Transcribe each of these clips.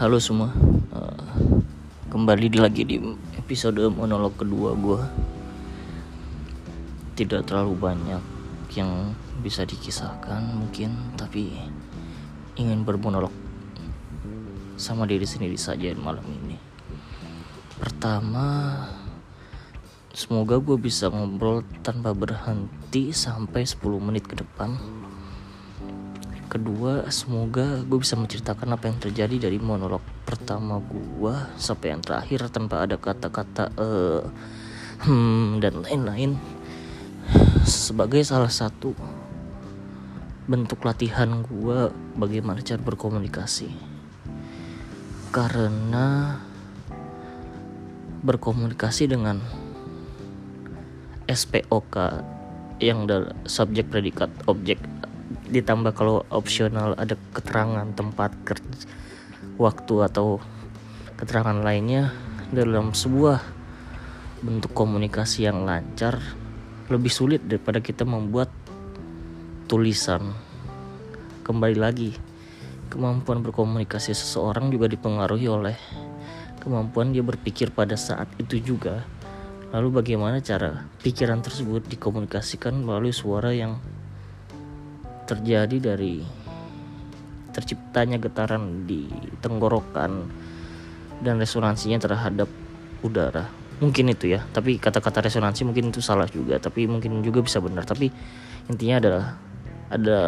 Halo semua, uh, kembali lagi di episode monolog kedua gue. Tidak terlalu banyak yang bisa dikisahkan mungkin, tapi ingin bermonolog sama diri sendiri saja malam ini. Pertama, semoga gue bisa ngobrol tanpa berhenti sampai 10 menit ke depan kedua semoga gue bisa menceritakan apa yang terjadi dari monolog pertama gue sampai yang terakhir tanpa ada kata-kata uh, hmm dan lain-lain. Sebagai salah satu bentuk latihan gue bagaimana cara berkomunikasi. Karena berkomunikasi dengan SPOK yang dari subjek predikat objek ditambah kalau opsional ada keterangan tempat kerja waktu atau keterangan lainnya dalam sebuah bentuk komunikasi yang lancar lebih sulit daripada kita membuat tulisan. Kembali lagi kemampuan berkomunikasi seseorang juga dipengaruhi oleh kemampuan dia berpikir pada saat itu juga. Lalu bagaimana cara pikiran tersebut dikomunikasikan melalui suara yang terjadi dari terciptanya getaran di tenggorokan dan resonansinya terhadap udara. Mungkin itu ya tapi kata-kata resonansi mungkin itu salah juga tapi mungkin juga bisa benar. Tapi intinya adalah ada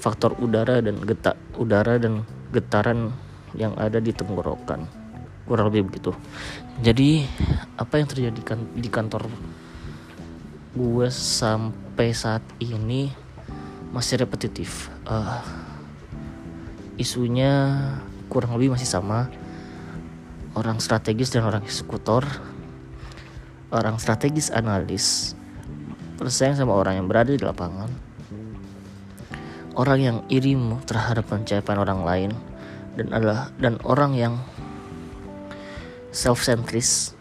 faktor udara dan getak udara dan getaran yang ada di tenggorokan. Kurang lebih begitu. Jadi apa yang terjadi kan di kantor gue sampai saat ini masih repetitif. Uh, isunya kurang lebih masih sama. Orang strategis dan orang eksekutor orang strategis analis bersaing sama orang yang berada di lapangan orang yang iri terhadap pencapaian orang lain dan adalah dan orang yang self centris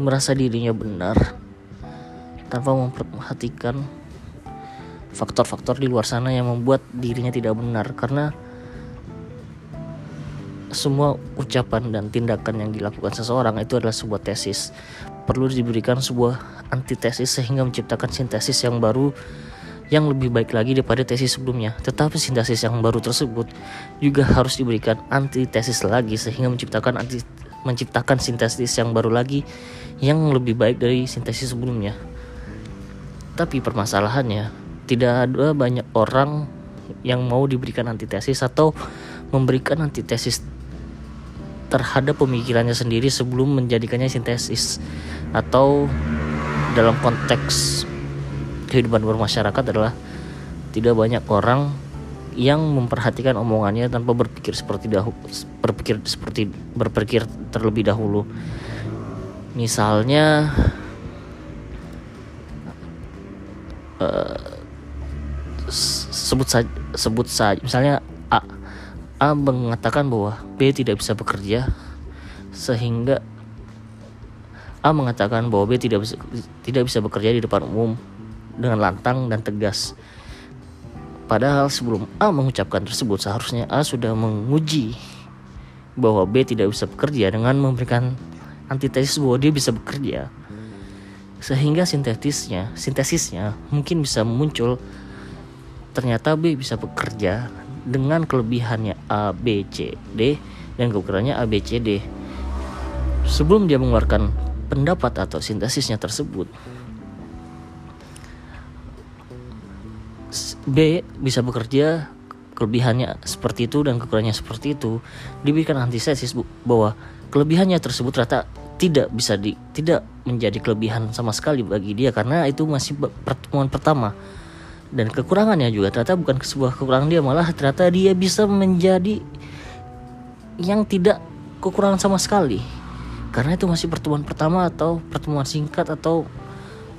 merasa dirinya benar tanpa memperhatikan faktor-faktor di luar sana yang membuat dirinya tidak benar. Karena semua ucapan dan tindakan yang dilakukan seseorang itu adalah sebuah tesis. Perlu diberikan sebuah antitesis sehingga menciptakan sintesis yang baru yang lebih baik lagi daripada tesis sebelumnya. Tetapi sintesis yang baru tersebut juga harus diberikan antitesis lagi sehingga menciptakan anti menciptakan sintesis yang baru lagi yang lebih baik dari sintesis sebelumnya tapi permasalahannya tidak ada banyak orang yang mau diberikan antitesis atau memberikan antitesis terhadap pemikirannya sendiri sebelum menjadikannya sintesis atau dalam konteks kehidupan bermasyarakat adalah tidak banyak orang yang memperhatikan omongannya tanpa berpikir seperti dahulu berpikir seperti berpikir terlebih dahulu. Misalnya uh, sebut saja sebut saja misalnya A A mengatakan bahwa B tidak bisa bekerja sehingga A mengatakan bahwa B tidak bisa tidak bisa bekerja di depan umum dengan lantang dan tegas. Padahal sebelum A mengucapkan tersebut seharusnya A sudah menguji bahwa B tidak bisa bekerja dengan memberikan antitesis bahwa dia bisa bekerja. Sehingga sintetisnya, sintesisnya mungkin bisa muncul ternyata B bisa bekerja dengan kelebihannya A, B, C, D dan kekurangannya A, B, C, D. Sebelum dia mengeluarkan pendapat atau sintesisnya tersebut, B bisa bekerja kelebihannya seperti itu dan kekurangannya seperti itu diberikan antitesis bahwa kelebihannya tersebut ternyata tidak bisa di tidak menjadi kelebihan sama sekali bagi dia karena itu masih pertemuan pertama. Dan kekurangannya juga ternyata bukan sebuah kekurangan dia malah ternyata dia bisa menjadi yang tidak kekurangan sama sekali. Karena itu masih pertemuan pertama atau pertemuan singkat atau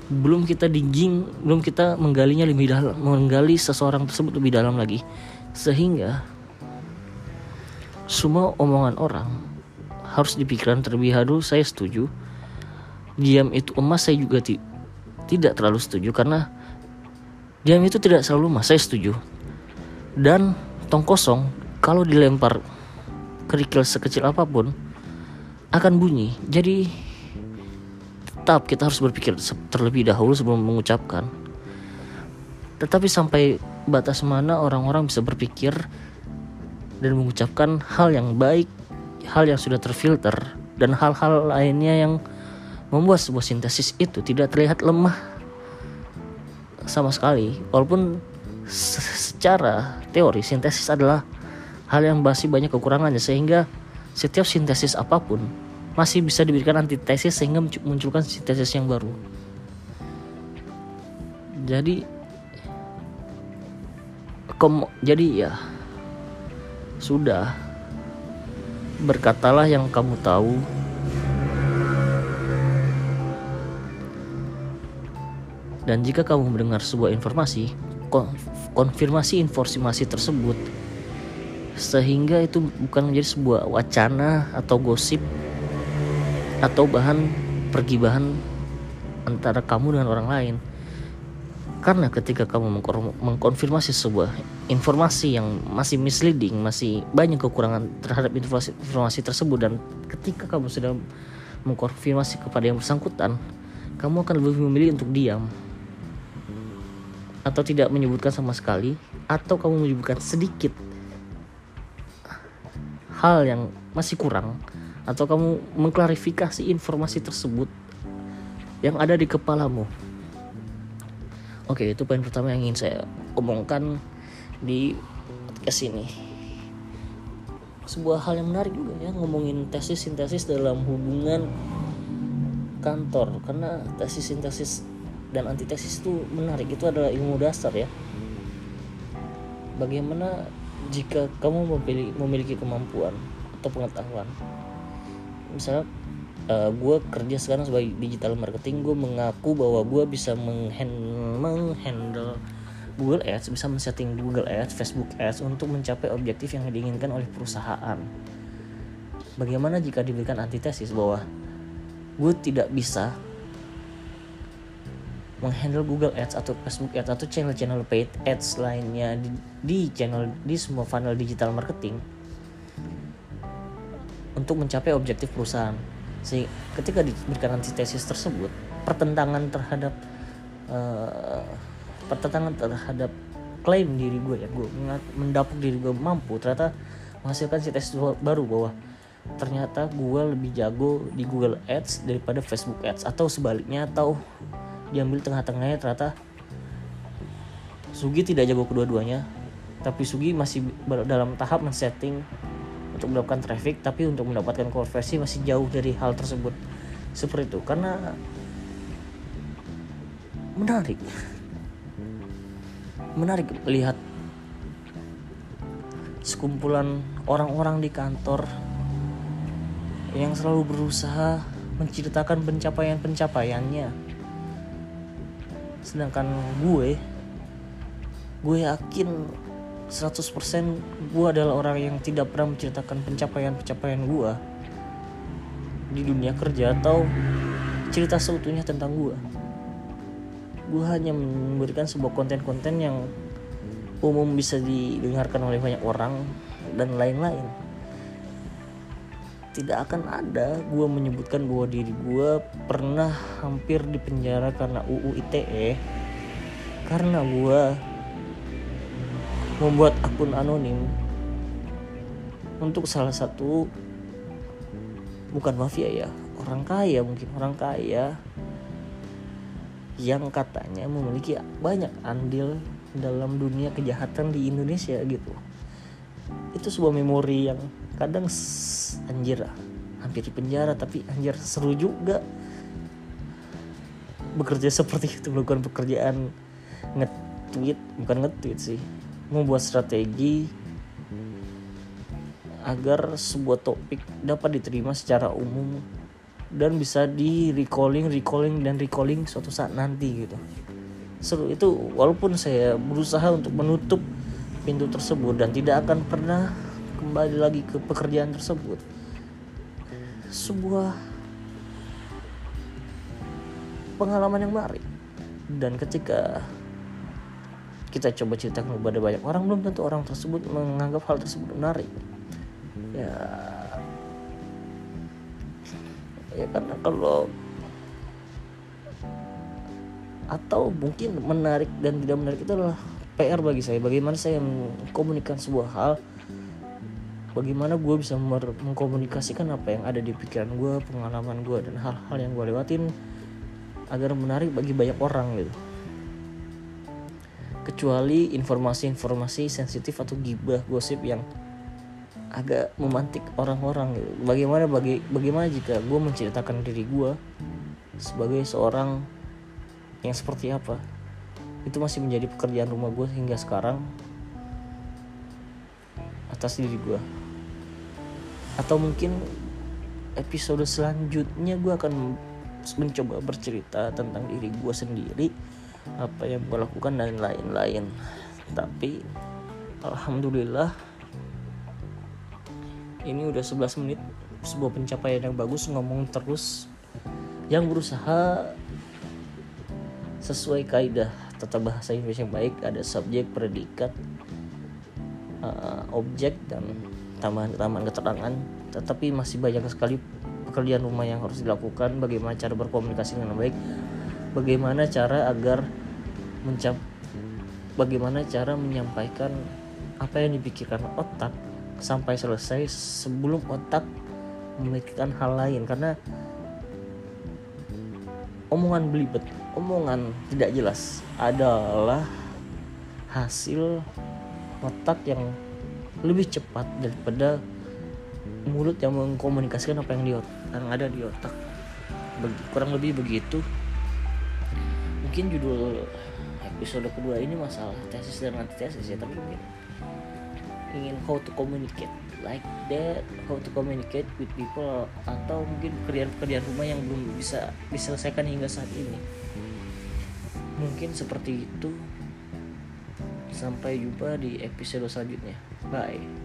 belum kita digging belum kita menggalinya lebih dalam menggali seseorang tersebut lebih dalam lagi. Sehingga semua omongan orang harus dipikirkan terlebih dahulu saya setuju. Diam itu emas saya juga tidak terlalu setuju karena Diam itu tidak selalu mas, saya setuju. Dan tong kosong kalau dilempar kerikil sekecil apa pun akan bunyi. Jadi tetap kita harus berpikir terlebih dahulu sebelum mengucapkan. Tetapi sampai batas mana orang-orang bisa berpikir dan mengucapkan hal yang baik hal yang sudah terfilter dan hal-hal lainnya yang membuat sebuah sintesis itu tidak terlihat lemah sama sekali. Walaupun secara teori sintesis adalah hal yang masih banyak kekurangannya sehingga setiap sintesis apa pun masih bisa diberikan antitesis sehingga munculkan sintesis yang baru. Jadi jadi ya sudah berkatalah yang kamu tahu Dan jika kamu mendengar sebuah informasi, konfirmasi informasi tersebut sehingga itu bukan menjadi sebuah wacana atau gosip atau bahan pergibahan antara kamu dengan orang lain. Karena ketika kamu mengkonfirmasi sebuah informasi yang masih misleading, masih banyak kekurangan terhadap informasi, informasi tersebut dan ketika kamu sudah mengkonfirmasi kepada yang bersangkutan, kamu akan lebih memilih untuk diam atau tidak menyebutkan sama sekali atau kamu menyebutkan sedikit hal yang masih kurang atau kamu mengklarifikasi informasi tersebut yang ada di kepalamu. Oke, itu poin pertama yang ingin saya omongkan di podcast ini. Sebuah hal yang menarik juga ya ngomongin tesis sintesis dalam hubungan kantor. Karena tesis sintesis dan antitesis itu menarik itu adalah ilmu dasar ya. Bagaimana jika kamu memiliki, memiliki kemampuan atau pengetahuan? Misalnya uh, eh, gue kerja sekarang sebagai digital marketing gue mengaku bahwa gue bisa menghandle Google Ads bisa men-setting Google Ads, Facebook Ads untuk mencapai objektif yang diinginkan oleh perusahaan. Bagaimana jika diberikan antitesis bahwa gue tidak bisa menghandle Google Ads atau Facebook Ads atau channel-channel paid ads lainnya di, di channel di semua funnel digital marketing untuk mencapai objektif perusahaan. Sehingga ketika diberikan antitesis tersebut, pertentangan terhadap uh, pertentangan terhadap klaim diri gue ya, gue mendapuk diri gue mampu ternyata menghasilkan sintesis baru bahwa ternyata gue lebih jago di Google Ads daripada Facebook Ads atau sebaliknya atau diambil tengah-tengahnya ternyata Sugi tidak jago kedua-duanya tapi Sugi masih dalam tahap men-setting untuk mendapatkan traffic tapi untuk mendapatkan konversi masih jauh dari hal tersebut. Seperti itu karena menarik. Menarik melihat sekumpulan orang-orang di kantor yang selalu berusaha menceritakan pencapaian-pencapaiannya. Sedangkan gue gue yakin 100% gue adalah orang yang tidak pernah menceritakan pencapaian-pencapaian gue di dunia kerja atau cerita seutuhnya tentang gue gue hanya memberikan sebuah konten-konten yang umum bisa didengarkan oleh banyak orang dan lain-lain. Tidak akan ada gue menyebutkan bahwa diri gue pernah hampir dipenjara karena UU ITE karena gue membuat akun anonim untuk salah satu bukan mafia ya orang kaya mungkin orang kaya yang katanya memiliki banyak andil dalam dunia kejahatan di Indonesia gitu. Itu sebuah memori yang kadang anjir hampir di penjara tapi anjir seru juga. Bekerja seperti itu melakukan pekerjaan nge-tweet bukan nge-tweet sih membuat strategi agar sebuah topik dapat diterima secara umum dan bisa di recalling recalling dan recalling suatu saat nanti gitu. Seru itu walaupun saya berusaha untuk menutup pintu tersebut dan tidak akan pernah kembali lagi ke pekerjaan tersebut. Sebuah pengalaman yang menarik. Dan ketika kita coba ceritakan kepada banyak orang belum tentu orang tersebut menganggap hal tersebut menarik. Ya. Ya karena kalau atau mungkin menarik dan tidak menarik itu adalah PR bagi saya. Bagaimana saya mengkomunikasikan sebuah hal bagaimana gue bisa mengkomunikasikan apa yang ada di pikiran gue pengalaman gue dan hal-hal yang gue lewatin agar menarik bagi banyak orang gitu kecuali informasi-informasi sensitif atau gibah gosip yang agak memantik orang-orang gitu. bagaimana bagi bagaimana jika gue menceritakan diri gue sebagai seorang yang seperti apa itu masih menjadi pekerjaan rumah gue hingga sekarang atas diri gue atau mungkin episode selanjutnya gue akan mencoba bercerita tentang diri gue sendiri apa yang gue lakukan dan lain-lain. Tapi alhamdulillah ini udah 11 menit sebuah pencapaian yang bagus ngomong terus yang berusaha sesuai kaidah tata bahasa Indonesia yang baik ada subjek predikat uh, objek dan tambahan-tambahan keterangan. Tetapi masih banyak sekali pekerjaan rumah yang harus dilakukan bagaimana cara berkomunikasi dengan baik bagaimana cara agar mencap bagaimana cara menyampaikan apa yang dipikirkan otak sampai selesai sebelum otak memikirkan hal lain. Karena omongan belibet omongan tidak jelas adalah hasil otak yang lebih cepat daripada mulut yang mengkomunikasikan apa yang di otak, yang ada di otak. Kurang lebih begitu. Mungkin judul episode kedua ini masalah tesis dan antitesis ya tapi mungkin ingin how to communicate like that how to communicate with people atau mungkin pekerjaan-pekerjaan rumah yang belum bisa diselesaikan hingga saat ini. Mungkin seperti itu. Sampai jumpa di episode selanjutnya. Bye